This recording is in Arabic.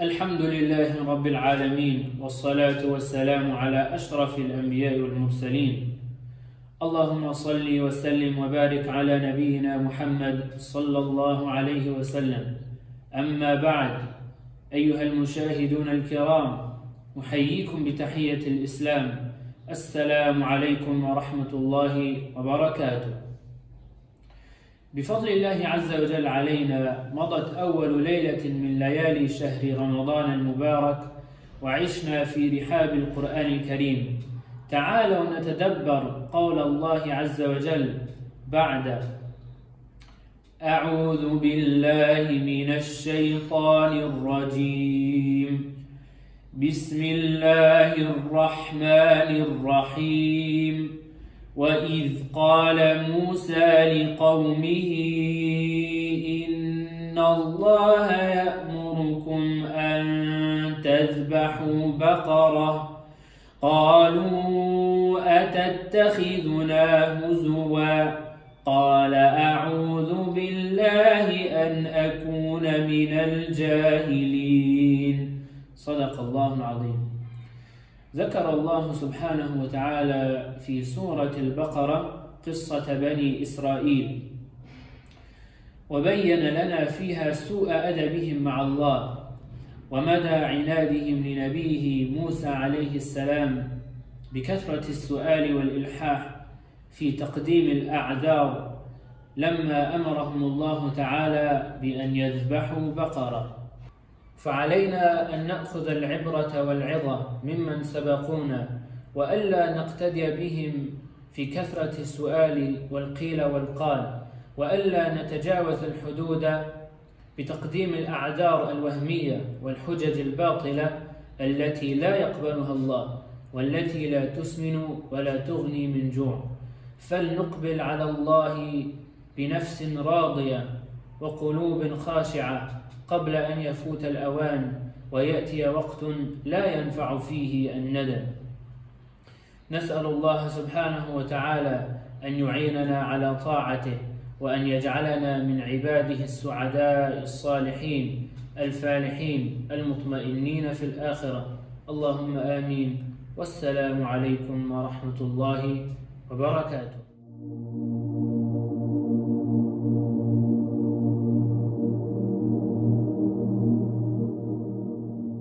الحمد لله رب العالمين والصلاة والسلام على أشرف الأنبياء والمرسلين. اللهم صل وسلم وبارك على نبينا محمد صلى الله عليه وسلم. أما بعد أيها المشاهدون الكرام أحييكم بتحية الإسلام. السلام عليكم ورحمة الله وبركاته. بفضل الله عز وجل علينا مضت أول ليلة من ليالي شهر رمضان المبارك وعشنا في رحاب القرآن الكريم. تعالوا نتدبر قول الله عز وجل بعد أعوذ بالله من الشيطان الرجيم. بسم الله الرحمن الرحيم. وإذ قال موسى لقومه إن الله يأمركم أن تذبحوا بقرة قالوا أتتخذنا هزوا قال أعوذ بالله أن أكون من الجاهلين صدق الله العظيم. ذكر الله سبحانه وتعالى في سورة البقرة قصة بني إسرائيل. وبين لنا فيها سوء أدبهم مع الله ومدى عنادهم لنبيه موسى عليه السلام بكثرة السؤال والإلحاح في تقديم الأعذار لما أمرهم الله تعالى بأن يذبحوا بقرة. فعلينا أن نأخذ العبرة والعظة ممن سبقونا وألا نقتدي بهم في كثرة السؤال والقيل والقال وألا نتجاوز الحدود بتقديم الأعذار الوهمية والحجج الباطلة التي لا يقبلها الله والتي لا تسمن ولا تغني من جوع. فلنقبل على الله بنفس راضية وقلوب خاشعة. قبل أن يفوت الأوان ويأتي وقت لا ينفع فيه الندم نسأل الله سبحانه وتعالى أن يعيننا على طاعته وأن يجعلنا من عباده السعداء الصالحين الفالحين المطمئنين في الآخرة. اللهم آمين. والسلام عليكم ورحمة الله وبركاته.